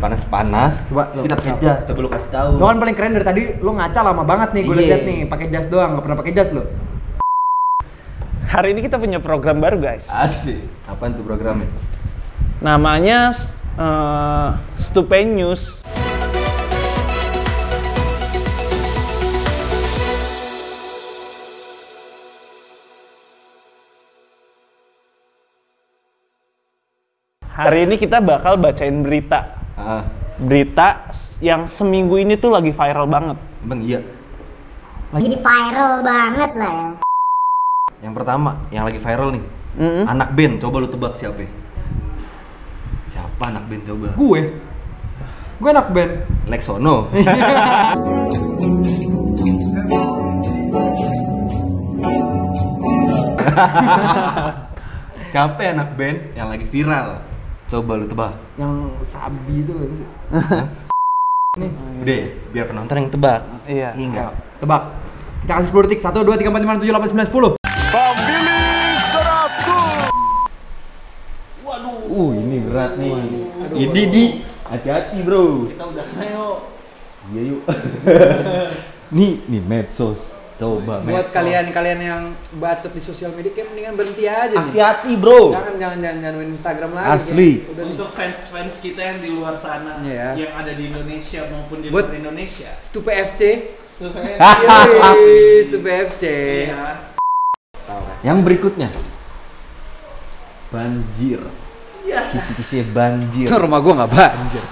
panas-panas. Coba, kita pakai jas, coba lu kasih tahu. Lo kan paling keren dari tadi, lo ngaca lama banget nih, gue Iya. liat nih, pakai jas doang, nggak pernah pakai jas lo. Hari ini kita punya program baru guys. Asik. Apaan tuh programnya? Namanya uh, Stupenius. Hari ini kita bakal bacain berita. Berita yang seminggu ini tuh lagi viral banget. Bang iya. Jadi viral banget lah ya. Yang pertama, yang lagi viral nih. Mm-mm. Anak band, coba lu tebak siapa? Siapa anak band coba? Gue, gue anak band. Lexono. siapa ya anak band yang lagi viral? Coba lu tebak. Yang sabi itu kan sih. nih, Udah, biar penonton yang tebak. Iya. Iya enggak? tebak. Kita kasih 10 detik, 1, 2, 3, 4, 5, 6, 7, 8, 9, 10. Uh, ini berat nih. Ini di hati-hati, Bro. Kita udah yuk. Iya yuk. nih, nih medsos. Coba Buat kalian-kalian yang bacot di sosial media, kayak mendingan berhenti aja nih. Hati-hati, Bro. Jangan, jangan, jangan, jangan main Instagram lagi. Asli. Udah nih. Untuk fans-fans kita yang di luar sana, Iya. yang ada di Indonesia maupun di Buat- luar Indonesia. Stupe FC. Stupe Stupe FC. Iya. Yang berikutnya. Banjir. Iya. Kisi-kisi banjir. Itu rumah gua nggak banjir.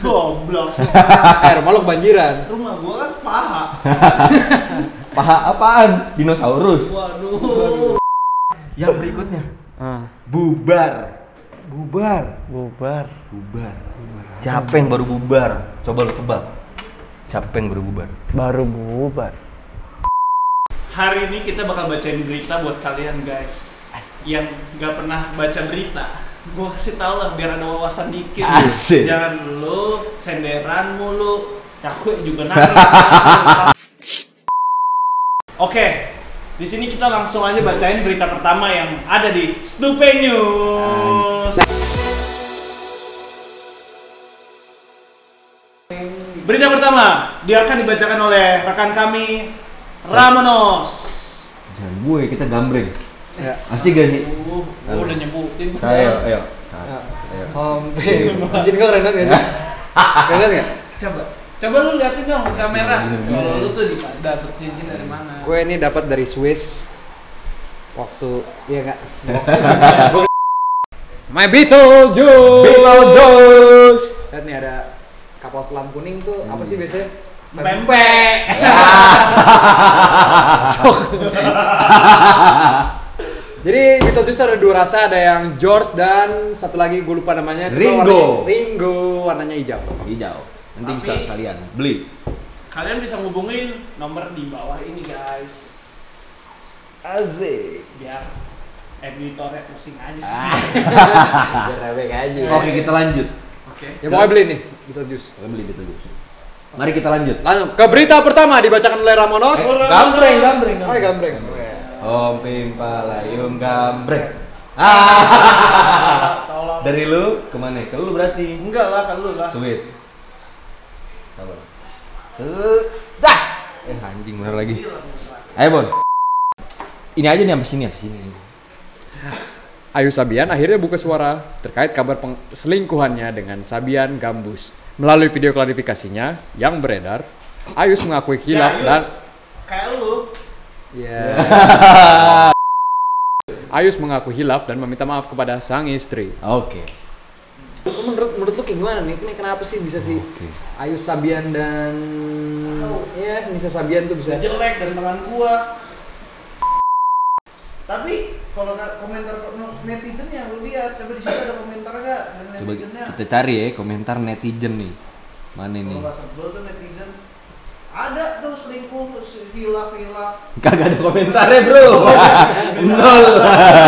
Goblok. eh, rumah lo kebanjiran. Rumah gua kan sepaha. Paha apaan? Dinosaurus. Waduh. Yang berikutnya. Ah, Bubar. Bubar. bubar. Bubar. Siapa yang baru bubar? Coba lu tebak. Siapa yang baru bubar? Baru bubar. Hari ini kita bakal bacain berita buat kalian guys yang nggak pernah baca berita. Gua kasih tau lah biar ada wawasan dikit. Asik. Jangan lu senderan mulu. Cakwe juga nangis. Oke, di sini kita langsung aja bacain berita pertama yang ada di Stupe News. Berita pertama, dia akan dibacakan oleh rekan kami Ramonos. Jangan gue, kita gambreng. Ya. Asik gak sih? Uh, gua udah nyebutin. Ayo, ayo. Satu, Ya. ayo. Hompe. Izin gua keren banget ya. Keren banget nggak? Coba, coba lu liatin dong ke kamera. Gini, gini, Kalau gini. lu tuh di dapet cincin dari mana? Gue ini dapat dari Swiss waktu ya enggak. My Beetlejuice. Beetlejuice. Lihat nih ada kapal selam kuning tuh apa sih biasanya? Pempek. Jadi Beetlejuice ada dua rasa, ada yang George dan satu lagi gue lupa namanya. Ringo. warnanya- Ringo, warnanya hijau. Hijau. Nanti Tapi- bisa kalian beli. Kalian bisa ngubungin nomor di bawah ini guys. Asik. Biar editornya pusing aja sih. Ah. Biar rebek aja. Oke, kita lanjut. Oke. Ya pokoknya beli nih Beetlejuice. Kita beli Beetlejuice. Mari kita lanjut. Langsung ke berita pertama dibacakan oleh Ramonos. Gambreng, gambreng. Oh, gambreng. Om Pimpalayung gambreng. Ah. Tolong. Dari lu ke mana? Ke lu berarti. Enggak lah, kan lu lah. Sweet. Sudah. Eh anjing bener lagi. Ayo Bon. Ini aja nih sampai sini, sampai sini. Ayu Sabian akhirnya buka suara terkait kabar selingkuhannya dengan Sabian Gambus. Melalui video klarifikasinya yang beredar, Ayus mengakui hilaf Ya, dan Kayak lu. Ya. Ayus mengaku hilaf dan meminta maaf kepada sang istri. Oke. Menurut menurut kayak gimana nih? Ini kenapa sih bisa sih Oke. Ayus Sabian dan ya Nisa Sabian tuh bisa Jelek dan tangan gua. Tapi kalau nggak komentar netizennya lu lihat coba di situ ada komentar nggak dan Coba netizennya. kita cari ya komentar netizen nih. Mana Kalau nih? nggak sebel tuh netizen ada tuh selingkuh hilaf hilaf Kagak ada komentarnya, Bro. Nol.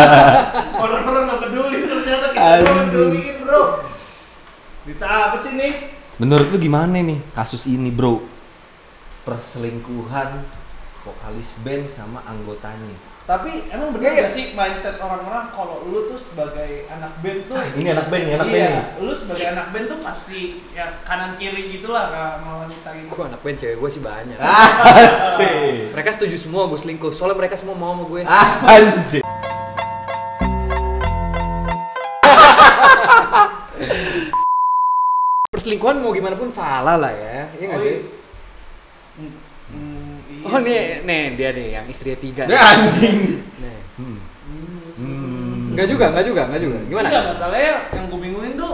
orang-orang nggak peduli ternyata kita Aduh. Berita apa sih nih Menurut lu gimana nih kasus ini, Bro? Perselingkuhan vokalis band sama anggotanya. Tapi emang bener gak sih mindset orang-orang kalau lu tuh sebagai anak band tuh Ini anak band nih, anak iya, band nih. lu sebagai anak band tuh pasti ya kanan kiri gitulah sama wanita gitu. Gue anak band cewek gue sih banyak. Asik. Mereka setuju semua gue selingkuh, soalnya mereka semua mau sama gue. Anjir. Perselingkuhan mau gimana pun salah lah ya, iya nggak Oh, sih? iya. Hmm, hmm, iya Oh nih, sih. nih dia nih yang istrinya tiga. Ya, anjing. Nih. Hmm. Hmm. Hmm. Enggak juga, enggak juga, enggak juga. Gimana? Enggak, masalahnya yang gue bingungin tuh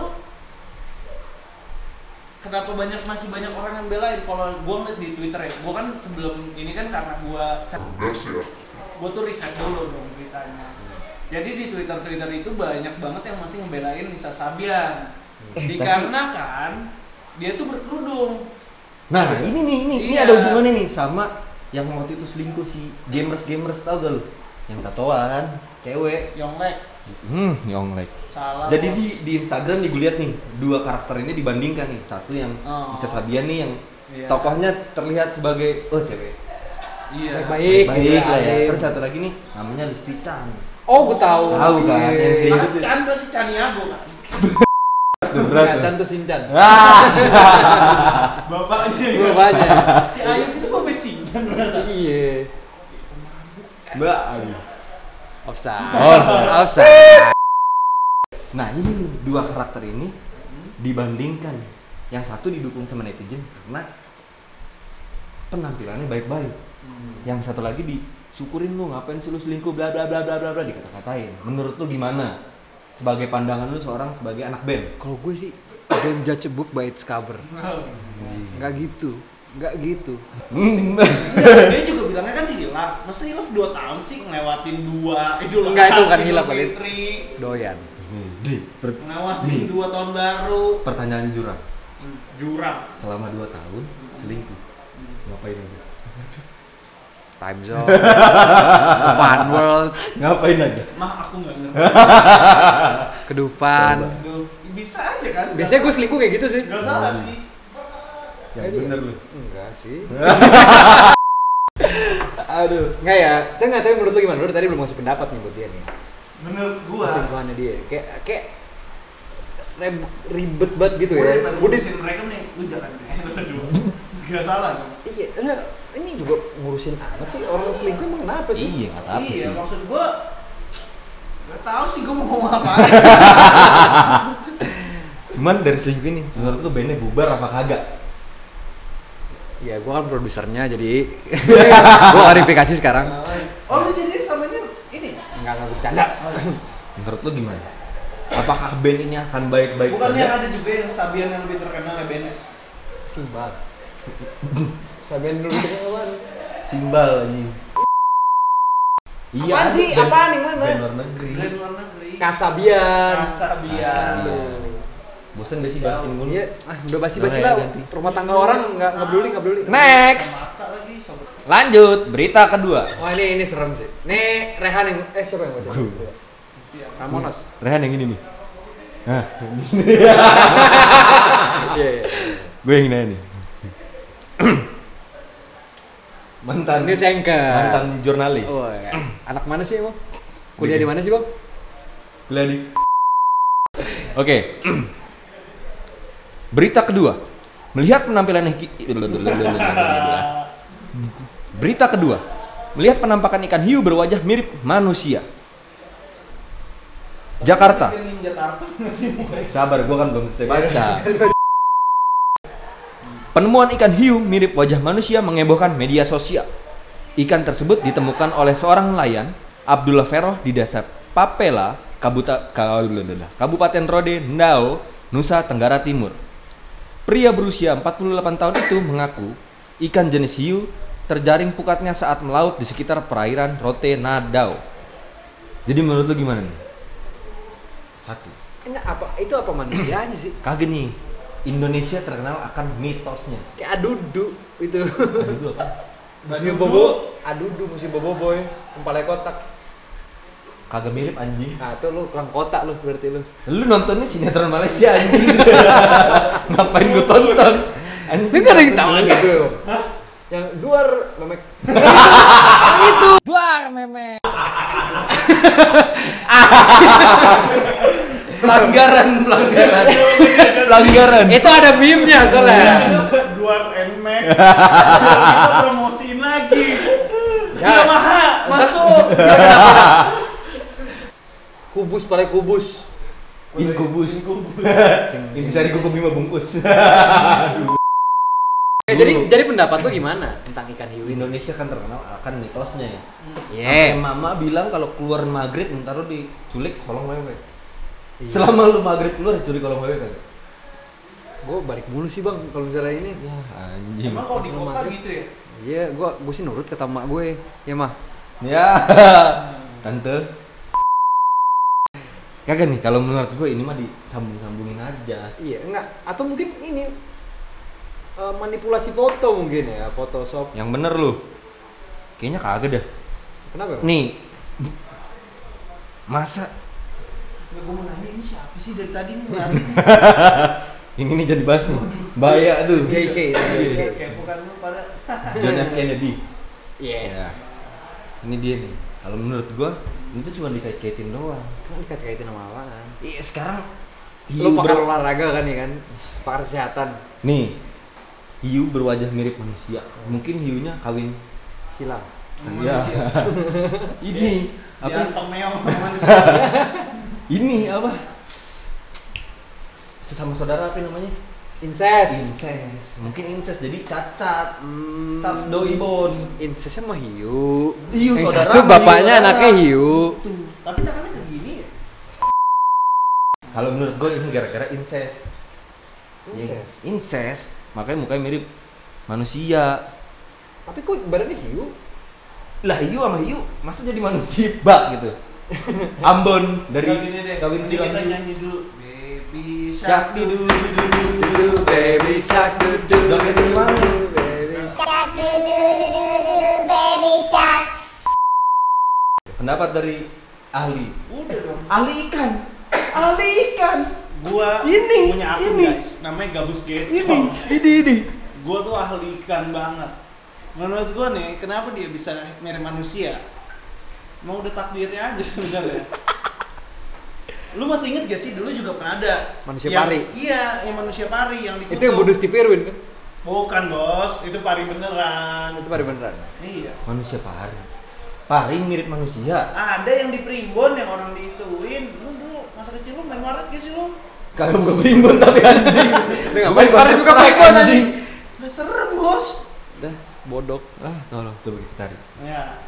kenapa banyak masih banyak orang yang belain kalau gue ngeliat di Twitter ya gue kan sebelum ini kan karena gue gue tuh riset dulu dong beritanya jadi di Twitter Twitter itu banyak banget yang masih ngebelain Nisa Sabian Eh, dikarenakan dia tuh berkerudung Nah, ini nih, ini, ini Iya. ada hubungannya nih sama yang waktu itu selingkuh si gamers gamers tau gak lu? Yang tatoan, cewek. Yonglek Hmm, Yonglek. salah Jadi di di Instagram nih gue lihat nih dua karakter ini dibandingkan nih. Satu yang Oh. Nisa Sabian nih yang Iya. tokohnya terlihat sebagai oh cewek iya Baik-baik. baik gitu lah ya. ya. Terus satu lagi nih namanya Listi Chan. Oh, gue tahu. Tahu kan, yang selingkuh. Ah, Chan pasti Chaniago kan Tuh Nggak, Chan tuh Sinchan. Ah. bapaknya banyak. si Ayus itu kok ternyata Iya. Mbak. Offside. Offside. Offside. Nah ini nih dua karakter ini dibandingkan yang satu didukung sama netizen karena penampilannya baik-baik. Yang satu lagi disyukurin lu ngapain sih lu selingkuh bla bla bla bla bla bla dikata-katain. Menurut lu gimana? Sebagai pandangan lu seorang sebagai anak band. Kalau gue sih don't judge a book by its cover. Enggak gitu. Enggak gitu. Hmm. dia juga bilangnya kan hilaf masa hilaf 2 tahun sih ngelewatin dua idul Enggak, itu bukan hilaf. Fitri, Doyan. Di, per- ngelewatin Nih. dua tahun baru pertanyaan jurang. jurang Selama dua tahun selingkuh. Ngapain aja? Time zone. ke Fun World. Ngapain aja? mah aku nggak ngerti Ke Dufan. Aduh, bisa aja kan Biasanya gue selingkuh kayak gitu sih. nggak salah sih Yang bener lu. Enggak sih. Aduh. Enggak ya. Tapi enggak tahu menurut lu gimana? Lu tadi belum ngasih pendapat nih buat dia nih. menurut gua Selingkuhannya dia. Kayak kayak rib- ribet banget gitu ya. Gue di ngurusin mereka nih lu jangan kayak nggak salah dong Iya, enggak. Ini juga ngurusin amat sih orang selingkuh emang kenapa sih? Iya, nggak apa iya sih. maksud gua nggak tahu sih gua mau ngomong apa Cuman dari selingkuh ini, menurut lu bandnya bubar apa kagak? Iya, gua kan produsernya jadi gua klarifikasi sekarang. oh lu jadi samanya ini Enggak enggak gua bercanda. Menurut lu gimana? Apakah band ini akan baik-baik bukannya saja? ada juga yang Sabian yang lebih terkenal ya bandnya Simbal. Sabian dulu kawan. Simbal anjing. Iya. Apaan sih? band- Apaan yang mana? Band luar negeri. Brand luar negeri Kasabian. Kasabian Bosan gak sih bahasin mulu? Iya, ah, udah basi-basi lah. ya, ganti. Rumah tangga orang nggak nggak peduli, nggak peduli. Next. mata lagi sobat Lanjut, berita kedua. Oh ini ini serem sih. Nih Rehan yang eh siapa yang baca? Gua. siap Ramonos. Rehan yang ini nih. Hah, Iya iya. gue yang nanya nih. mantan Ini sengker. mantan jurnalis. Oh, iya. anak mana sih emang? Kuliah di mana sih bang? Kuliah di Oke. Berita kedua. Melihat penampilan. Berita kedua. Melihat penampakan ikan hiu berwajah mirip manusia. Jakarta. Sabar, gua kan belum selesai baca. Penemuan ikan hiu mirip wajah manusia mengebohkan media sosial. Ikan tersebut ditemukan oleh seorang nelayan, Abdullah Feroh di desa Papela, Kabuta, Ka- Kabupaten Rode, Ndao, Nusa Tenggara Timur. Pria berusia 48 tahun itu mengaku ikan jenis hiu terjaring pukatnya saat melaut di sekitar perairan Rote Nadao. Jadi menurut lu gimana nih? Satu. Enggak apa itu apa manusianya sih? Kagak nih. Indonesia terkenal akan mitosnya. Kayak adudu itu. Aduh, dulu apa? Musim bobo, adudu musim bobo boy, kepala kotak. Kagak mirip anjing. Nah itu lu kurang kotak lu berarti lu. Lu nontonnya sinetron Malaysia anjing. Ngapain gua tonton? Anjing. Itu kan ada yang tahu gitu. Yang duar memek. Duar memek. Pelanggaran, pelanggaran, pelanggaran. Itu ada meme-nya soalnya. Duar Nmax. Kita promosiin lagi. Ya. Yamaha masuk. Kubus paling kubus. Inkubus. Ini bisa dikukuh lima bungkus. Eh, jadi jadi pendapat lu gimana tentang ikan hiu? Indonesia kan terkenal akan mitosnya ya. Iya. Sampai mama bilang kalau keluar maghrib ntar lu diculik kolong wewe. Selama lu maghrib keluar diculik kolong wewe kagak? Gue balik mulu sih bang kalau misalnya ini. Ya anjing. Emang kalau di kota maghrib. gitu ya? Iya, gue gue sih nurut kata mak gue. Ya mah. Ya, tante. Kagak nih, kalau menurut gue ini mah disambung-sambungin aja. Iya, enggak. Atau mungkin ini eh, manipulasi foto mungkin ya, Photoshop. Yang bener lu. Kayaknya kagak dah. Kenapa? Bang? Nih. Masa Gue mau nanya ini siapa sih dari tadi nih yang ini jadi bahas nih. Bahaya tuh. JK. JK. Kayak bukan lu pada. John F Kennedy. Iya. Ya. Ini dia nih. Kalau menurut gua itu cuma dikait-kaitin doang. Kan dikait-kaitin sama apaan? Iya, sekarang Lu pakar ber- olahraga kan ya kan? Pakar kesehatan. Nih. Hiu berwajah mirip manusia. Mungkin hiunya kawin. Silang. Iya. ini Apa? Dia meong sama manusia. Ini apa? Sesama saudara apa namanya? Incest. Incest. Mungkin incest jadi cacat. Hmm, Cacat doi bon. incestnya mah hiu. Hiu, Yang saudara satu sama bapaknya hiu, anaknya hiu. Tapi tangannya kayak gini ya? Kalau menurut gue ini gara-gara incest. Incest. Ya, incest. Makanya mukanya mirip manusia. Tapi kok badannya hiu? Lah hiu sama hiu, masa jadi manusia bak gitu. Ambon dari kawin silang kita nyanyi dulu. Baby Shark du du du du du du du baby shark du du. Baby. Shark do do do do do baby shark. Pendapat dari ahli. Udah dong. Ahli ikan. Ahli ikan. Gua Ini, punya akun ini. guys. Namanya Gabus Gate. Ini, ini, ini. Gua tuh ahli ikan banget. Menurut gua nih, kenapa dia bisa mirip manusia? Mau udah takdirnya aja sebenarnya. Lu masih inget gak sih dulu juga pernah ada Manusia yang- pari. Iya, yang manusia pari yang dikutuk. Itu yang bodoh Steve Irwin kan? Bukan bos, itu pari beneran. Itu pada beneran. Iya. Manusia pari. Pari mirip manusia. Ada yang di primbon yang orang diituin. Lu dulu masa kecil lu main waret gak sih lu? Kagak bukan primbon tapi anjing. Itu ngapain pari juga primbon, anjing? Gak serem bos. Dah, bodok. Ah, tolong coba kita cari. Ya.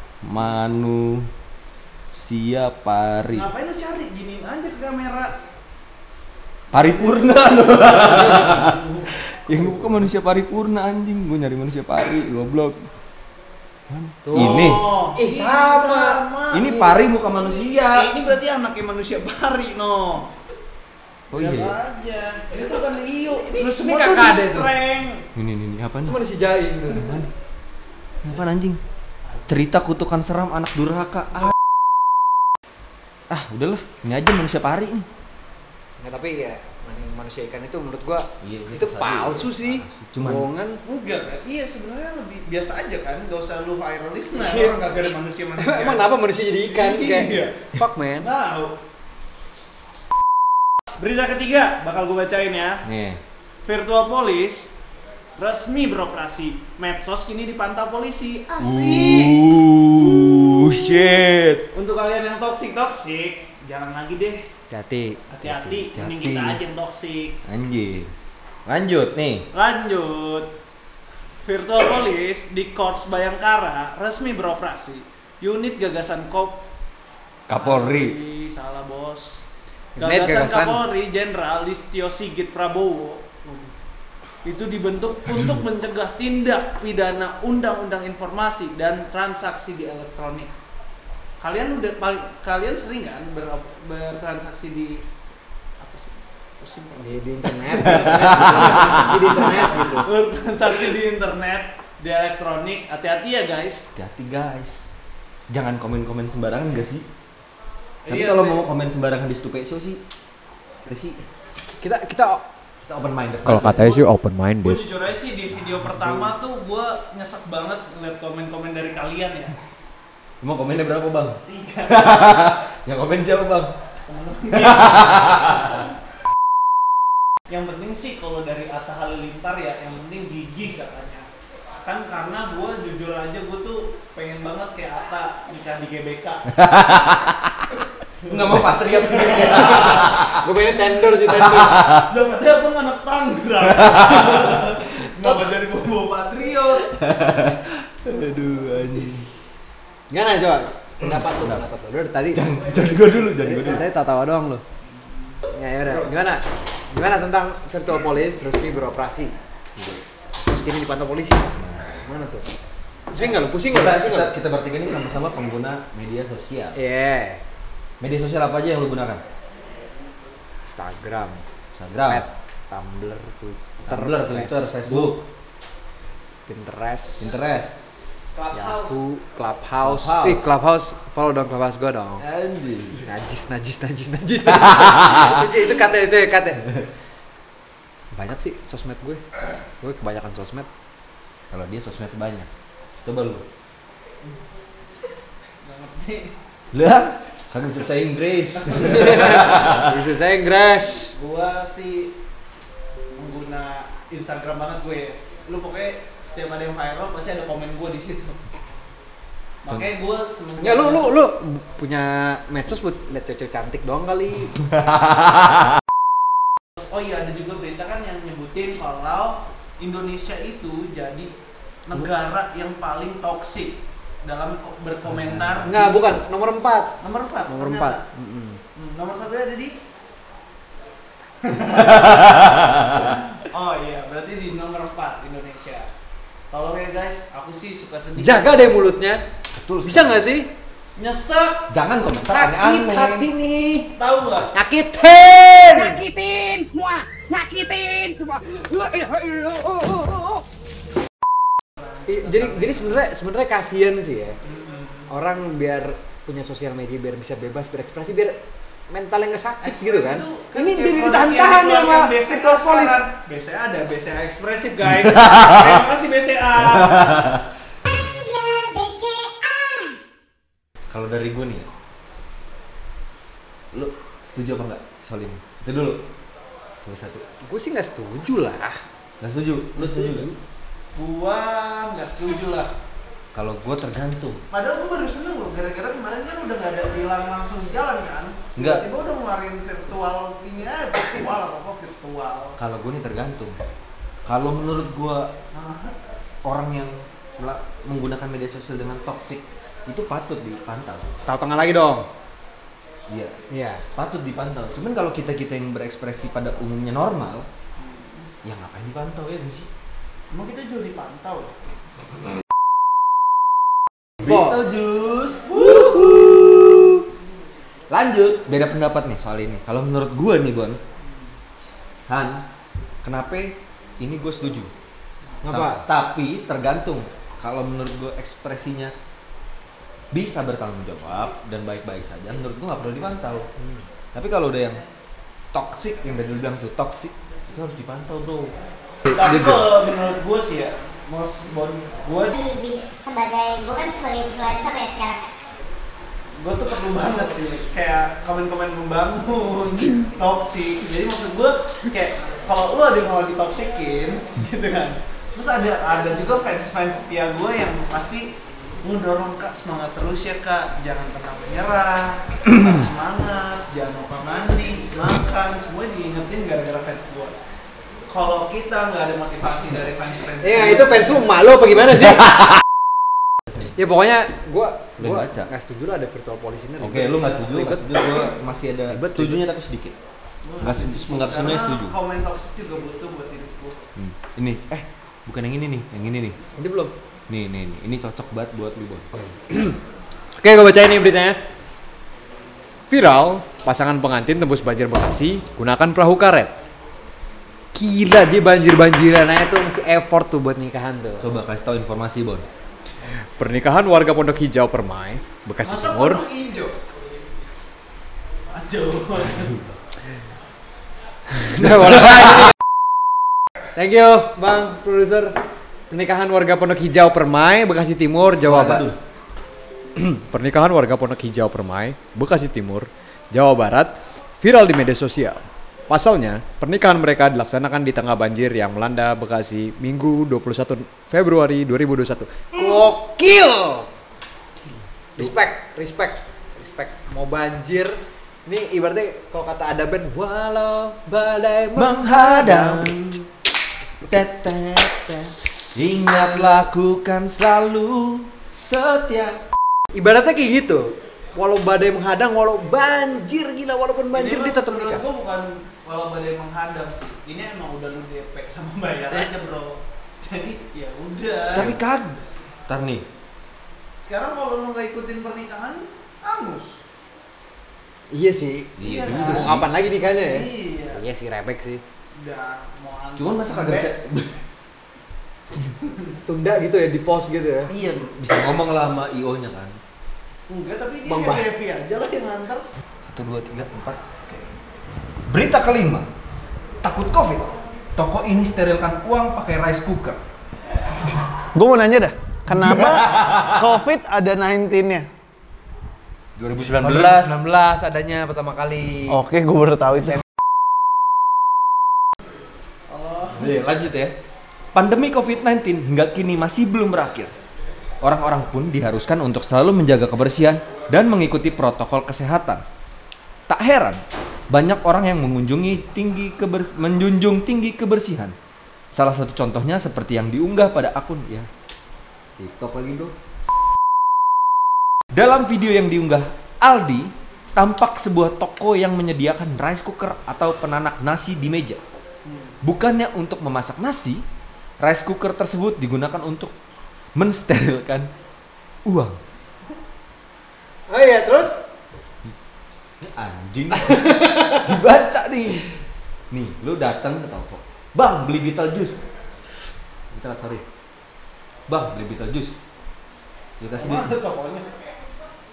Manusia pari. Ngapain lu cari giniin aja ke kamera? Paripurna loh. Yang bukan manusia paripurna anjing. Gue nyari manusia pari, goblok. Tuh. Ini. Oh, Ih, iya, sama. Ini pari muka manusia. Ini berarti anaknya manusia pari no. Oh iya. aja. Ini tuh kan hiu. Ini- Lu ini semua kakak tuh ada itu. prank. Ini ini, ini apa nih? Itu manusia jain. Apa anjing? Cerita kutukan seram anak durhaka. Ah. Ah, udahlah. Ini aja manusia pari nih. Nggak, tapi ya man- manusia ikan itu menurut gua Iya, itu palsu sih. Cuman- bohongan. Enggak kan? Iya sebenarnya lebih biasa aja kan. Gak usah lu viralin. Nah, Iya. orang gak ada manusia-manusia. Emang kenapa manusia jadi ikan Iya. kayak fuck man. Tahu. Berita ketiga bakal gue bacain ya. Nih. Virtual Police resmi beroperasi. Medsos kini dipantau polisi. Asik. Uh, shit. Untuk kalian yang toksik toksik, jangan lagi deh. Hati. Hati-hati, Hati-hati. mending kita aja yang toksik. Anjing. Lanjut nih. Lanjut. Virtual Police di Korps Bayangkara resmi beroperasi. Unit gagasan Kop Kapolri. Ih, salah bos. Unit Gagasan, gagasan. Kapolri Jenderal Listio Sigit Prabowo itu dibentuk untuk mencegah tindak pidana Undang-Undang Informasi dan Transaksi di Elektronik. Kalian udah paling kalian sering kan ber- bertransaksi di apa sih? Pusing. Di, di internet. Transaksi di internet gitu. bertransaksi di internet, di elektronik. Hati-hati ya guys. Hati-hati guys. Jangan komen-komen sembarangan gak sih? Tapi Iya kalau mau komen sembarangan di Stupe Show sih, kita sih kita kita open minded. kalau katanya sih open Gue minded. jujur aja sih di video pertama tuh gue nyesek banget ngeliat komen-komen dari kalian ya. Mau komennya berapa bang? Tiga. Yang komen siapa bang? yang penting sih kalau dari Atta Halilintar ya yang penting gigih katanya kan karena gue jujur aja gue tuh pengen banget kayak Atta nikah di GBK Nggak mau patriot Gue pengen tender sih tender. udah katanya anak Tangerang Kenapa jadi bawa patriot Aduh anjing. Gimana coba? Pendapat lu, pendapat lu. Dari tadi Jadi gua dulu, jadi gua dari dulu. tadi tawa doang lu. Ya ya udah. Gimana? Gimana tentang virtual police resmi beroperasi? Terus kini dipantau polisi. Mana tuh? Pusing nggak lu? Pusing nggak? Kita, Pusing kita, kita bertiga ini sama-sama pengguna media sosial. Iya. Media sosial apa aja yang lu gunakan? Instagram, Instagram, Pet, Tumblr, Twitter, Tumblr, Twitter, Facebook, Pinterest, Pinterest. Yahoo, Clubhouse. Clubhouse. Ih, Clubhouse, follow dong Clubhouse gue dong. Anjing. Najis, najis, najis, najis. itu, itu kata itu kata. Banyak sih sosmed gue. Gue kebanyakan sosmed. Kalau dia sosmed banyak. Coba lu. Ngerti Lah, kagak bisa bahasa Inggris. Bisa saya Inggris. gua sih Instagram banget gue lu pokoknya setiap ada yang viral pasti ada komen gue di situ makanya gue semenjak Ya lu lu lu punya medsos buat liat cewek cantik doang kali. oh iya ada juga berita kan yang nyebutin kalau Indonesia itu jadi negara yang paling toksik dalam ko- berkomentar Enggak, di- bukan. Nomor 4. nomor 4 Nomor 4. nomor satu ada di oh iya berarti di nomor 4 Indonesia tolong ya guys aku sih suka sedih Jaga deh mulutnya. Betul. Bisa nggak sih? nyesek Jangan komentar Sakit aneh-aneh. hati nih. tahu nggak Nyakitin. nyakitin semua nyakitin semua jadi jadi sebenarnya sebenarnya kasihan sih ya orang biar punya sosial media biar bisa bebas berekspresi biar mentalnya nggak sakit gitu kan ini jadi ditahan-tahan ya sama virtual police BCA ada BCA ekspresif guys terima kasih BCA. Kalau dari gue nih, lu setuju apa enggak soal ini? Itu dulu. Salah satu. gue sih nggak setuju lah Nggak setuju? Lu setuju nggak? gua nggak setuju lah Kalau gue tergantung. padahal gua baru seneng loh gara-gara kemarin kan udah nggak ada tilang langsung di jalan kan Nggak. tiba-tiba udah ngeluarin virtual ini aja virtual apa apa virtual Kalau gue nih tergantung. Kalau menurut gue orang yang menggunakan media sosial dengan toksik itu patut dipantau. tahu tengah lagi dong Iya, iya patut dipantau. Cuman kalau kita kita yang berekspresi pada umumnya normal, ya ngapain dipantau ya sih? emang kita juga dipantau Beetle Juice. Lanjut, beda pendapat nih soal ini. Kalau menurut gue nih Bon, Han, kenapa ini gue setuju? Ngapa? Ta- Tapi tergantung. Kalau menurut gue ekspresinya bisa bertanggung jawab dan baik-baik saja, menurut gue nggak perlu dipantau. Tapi kalau udah yang toxic yang tadi lu bilang tuh toxic itu harus dipantau bro. tapi kalau menurut gua sih ya Mas Bon gua Lebih sebagai, gue kan sebagai influencer ya sekarang. gue tuh perlu banget sih kayak komen-komen membangun toksik jadi maksud gue kayak kalau lu ada yang mau ditoksikin gitu kan. Terus ada ada juga fans fans setia gue yang pasti ngedorong kak semangat terus ya kak. Jangan pernah menyerah. Semangat. Jangan lupa mandi makan. Semua diingetin gara-gara fans gue kalau kita nggak ada motivasi dari fans fans Iya itu fans lu emak lu apa gimana sih? ya pokoknya gua Udah gua baca. nggak setuju lah ada virtual police ini. Oke, lu nggak setuju, nggak Ribet. setuju, gue masih ada Ribet, setujunya tapi sedikit. Nggak setuju, nggak semuanya Karena setuju. komen toksik juga butuh buat diri gue Hmm. Ini, eh, bukan yang ini nih, yang ini nih. Ini belum. Nih, nih, nih. Ini cocok banget buat lu, Bon. Oke, gue bacain nih beritanya. Viral, pasangan pengantin tembus banjir Bekasi gunakan perahu karet. Gila, dia banjir-banjiran aja tuh mesti effort tuh buat nikahan tuh. Coba kasih tahu informasi, Bon. Pernikahan warga Pondok Hijau Permai, Bekasi Masa Timur. pondok hijau? Nah. Thank you, Bang produser. Pernikahan warga Pondok Hijau Permai, Bekasi Timur, Jawa Barat. Pernikahan warga Pondok Hijau Permai, Bekasi Timur, Jawa Barat, viral di media sosial. Pasalnya, pernikahan mereka dilaksanakan di tengah banjir yang melanda Bekasi Minggu 21 Februari 2021. Gokil! Respect, respect, respect. Mau banjir, ini ibaratnya kalau kata ada band, walau badai menghadang Tetetet. Ingat lakukan selalu setia Ibaratnya kayak gitu. Walau badai menghadang, walau banjir gila, walaupun banjir Ini dia tetap nikah. gua bukan walau badai menghadang sih. Ini emang udah lu DP sama bayar Eh. aja bro. Jadi ya udah. Tapi kag Ntar nih sekarang kalau lu nggak ikutin pernikahan, angus. Iya sih. Iya juga kan? sih. Kapan lagi nikahnya ya? Iya. Iya sih, repek sih. Udah mau. Cuman masa kagak bisa Tunda gitu ya, di pos gitu ya. Iya bisa ngomong lah sama IO nya kan Enggak, tapi dia happy happy aja lah yang nganter. Satu dua tiga empat Berita kelima Takut covid Toko ini sterilkan uang pakai rice cooker Gue mau nanya dah, kenapa COVID ada 19-nya? 2019 2019 adanya pertama kali. Oke, gue baru tahu itu. Nih, lanjut ya. Pandemi COVID-19 hingga kini masih belum berakhir. Orang-orang pun diharuskan untuk selalu menjaga kebersihan dan mengikuti protokol kesehatan. Tak heran, banyak orang yang mengunjungi tinggi keber- menjunjung tinggi kebersihan. Salah satu contohnya seperti yang diunggah pada akun ya TikTok lagi bro. Dalam video yang diunggah Aldi, tampak sebuah toko yang menyediakan rice cooker atau penanak nasi di meja. Bukannya untuk memasak nasi, rice cooker tersebut digunakan untuk mensterilkan uang. Oh iya, terus? Anjing. Dibaca nih. Nih, lu datang ke toko. Bang, beli Beetle juice. Beetle, sorry. Bang, beli Beetle juice. Saya kasih duit. tokonya?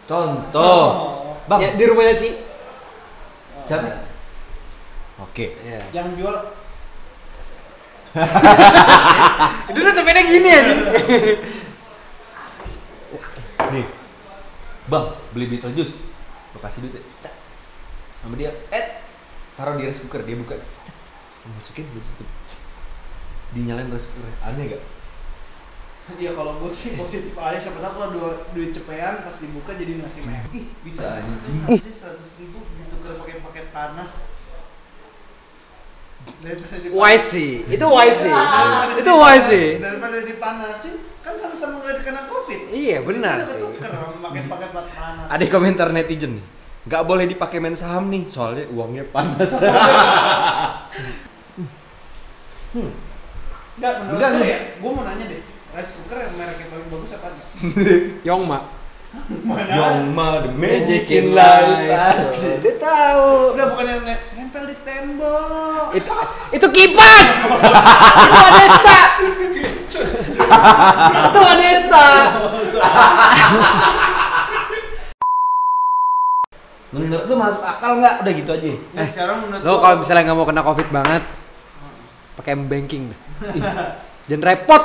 Contoh. Bang, Ya, di rumahnya sih. siapa? Oke. Iya. Yang jual Itu udah temennya gini aja. Nih. Bang, beli Beetle juice. Lo kasih duit. ya. Sama dia, eh taruh di rice cooker, dia buka. Masukin, gue tutup. Dinyalain rice cooker. Aneh gak? Iya kalau gue sih positif aja siapa tahu kalau du- duit cepean pas dibuka jadi nasi merah. Ih bisa Anjing. Nasi seratus ribu ditukar pakai paket panas. Wise sih. Itu wise sih. Itu wise sih. Daripada dipanasin kan sama-sama nggak kena covid. Iya, benar sih. ketuker pakai paket panas. Ada komentar netizen nih. Gak boleh dipakai main saham nih, soalnya uangnya panas. Enggak, menurut Enggak, gue enggak. ya, gue mau nanya deh. Rice cooker yang merek yang paling bagus apa? Yongma. Yongma the magic in life. Asik. Dia tahu. Udah bukan yang ne- nempel di tembok. Itu itu kipas. itu Adesta. itu Adesta. Menurut lu masuk akal nggak? Udah gitu aja. Nah, sekarang menurut Lo kalau misalnya nggak mau kena covid banget, pakai M banking. Jangan repot.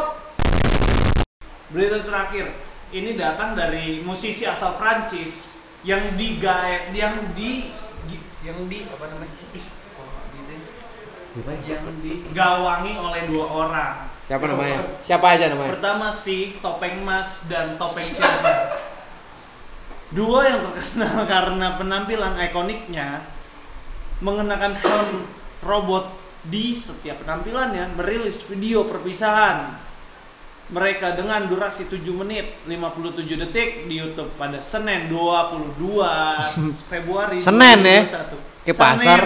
Berita terakhir, ini datang dari musisi asal Prancis yang digaet, yang di, yang di apa namanya? Ya? Yang digawangi oleh dua orang. Siapa namanya? Siapa aja namanya? Pertama si Topeng Mas dan Topeng Silver. Dua yang terkenal karena penampilan ikoniknya mengenakan helm robot di setiap penampilannya merilis video perpisahan mereka dengan durasi 7 menit 57 detik di YouTube pada Senin 22 Februari Senin ya? 2021. Kayak pasar.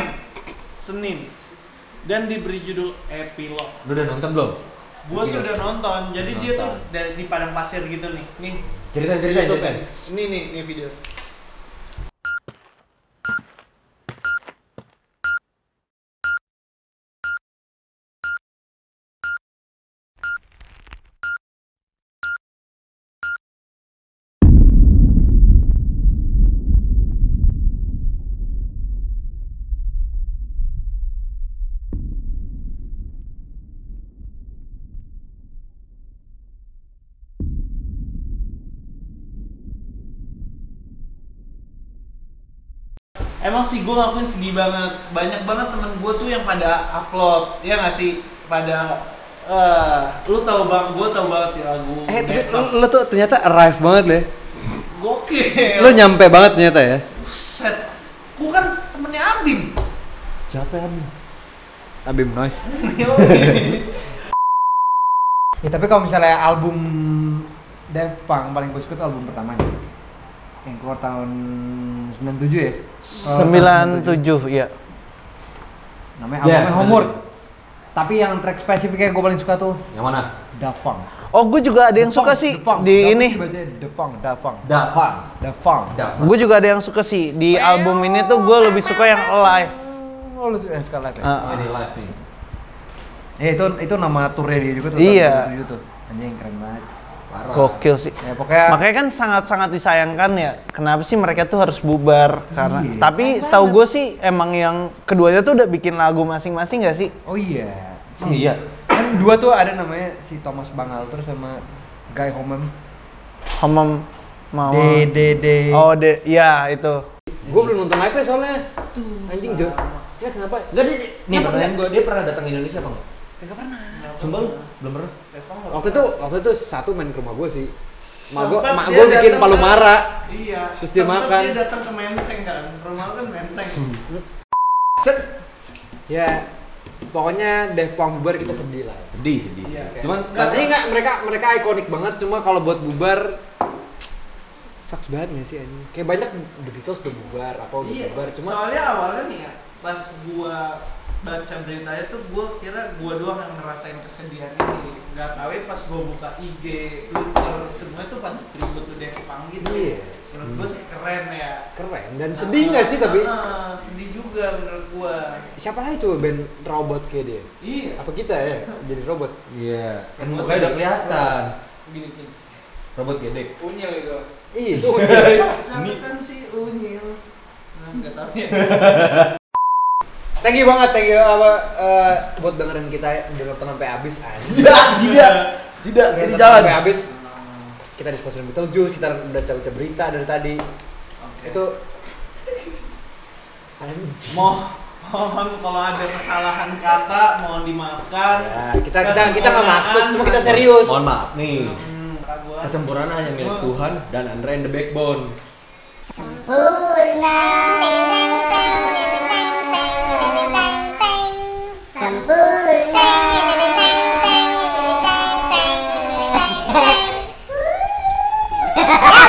Senin dan diberi judul epilog Lu udah nonton belum? Gua sudah nonton. Jadi dia tuh dari di padang pasir gitu nih. Nih. YouTube. ceritain. Ini nih, nih video. Sih gue ngakuin sedih banget banyak banget temen gue tuh yang pada upload ya nggak sih pada eh lu tahu bang gue tahu banget sih lagu Eh tapi lu, lu tuh ternyata arrive banget le. gokil Lu nyampe banget ternyata ya. Buset. gue kan temennya Abim Siapa ya Abim? Abim Noise. Ya tapi kalau misalnya album Def Punk paling gue suka tuh album pertamanya yang keluar tahun 97 ya? Kalau tahun 97 ya. Namanya Ya, albumnya Homework. Tapi yang track spesifiknya gue paling suka tuh Yang mana? Da Funk. Oh, gue juga ada yang Da suka Funk, sih Funk. di ini. sih bacanya Da Funk, Da Funk. Dafan. Da Funk. Dafan. Gue juga ada yang suka sih di album ini tuh gue lebih suka yang Alive. Oh lu yang suka live ya? Ah, Ini live nih. Eh itu itu nama turnya dia juga tuh. Iya. tahun 97 tuh. Anjing keren banget. Parah. Gokil sih. Ya pokoknya Makanya kan sangat-sangat disayangkan ya. Kenapa sih mereka tuh harus bubar? Karena Iya. tapi setahu gue sih emang yang keduanya tuh udah bikin lagu masing-masing gak sih? Oh iya. Emang iya. Kan dua tuh ada namanya si Thomas Bangalter sama Guy Homem. Homem mau. D D D. Oh, de, ya itu. Gue belum nonton live soalnya. Anjing deh. Ya kenapa? Enggak dia, dia- nih pertanyaan gue, dia pernah datang ke Indonesia apa enggak? Kagak pernah. Sumpah lu? Belum pernah? Waktu itu waktu itu satu main ke rumah gue sih. Mak gue mak gue bikin palu mara. iya Terus dia makan. dia datang ke Menteng kan rumah lu kan Menteng Set. Ya pokoknya Def Punk bubar kita sedih lah. Sedih, sedih. Iya. Cuman Rasanya nggak mereka mereka ikonik banget cuma kalau buat bubar sucks banget nggak sih anjing? Kayak banyak The Beatles udah bubar, apa udah Iya, bubar cuma soalnya awalnya nih ya, pas gua baca beritanya tuh gua kira gua doang yang ngerasain kesedihan ini. Gak tahu ya pas gua buka IG, Twitter, semua tuh pada tribute tuh Dave Punk gitu. Iya. Menurut gua sih keren ya. keren dan sedih nggak sih tapi Ah, sedih juga menurut gua. siapa lagi coba band robot kayak dia? Iya. Apa kita ya jadi robot? Iya, kan mukanya udah kelihatan. Gini gini. Robot gedek. Unyil itu. Iya itu. Cantik si Unyil. Nah, nggak tahu ya. thank you banget, thank you apa eh, buat dengerin kita udah nonton sampai habis aja. Tidak, tidak. Tidak, ini nonton jalan. Sampai habis. Kita disponsorin Beetlejuice, kita udah baca-baca berita dari tadi. Oke. Itu anjing. Mo- mohon kalau ada kesalahan kata mohon dimaafkan. Ya, kita kita kita nggak maksud, cuma kita serius. Mohon maaf nih. Hmm. Kesempurnaan hanya milik Tuhan dan Andre and the Backbone. Sempurna Sempurna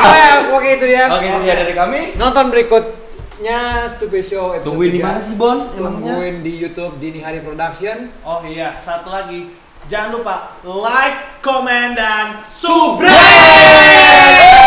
Oke, oke itu ya. Oke, itu dia dari kami. Nonton berikutnya Stupid Show episode Tungguin di 3. mana sih, Bon? Emangnya? Tungguin di YouTube Dini Hari Production. Oh iya, satu lagi. Jangan lupa like, comment, dan subscribe.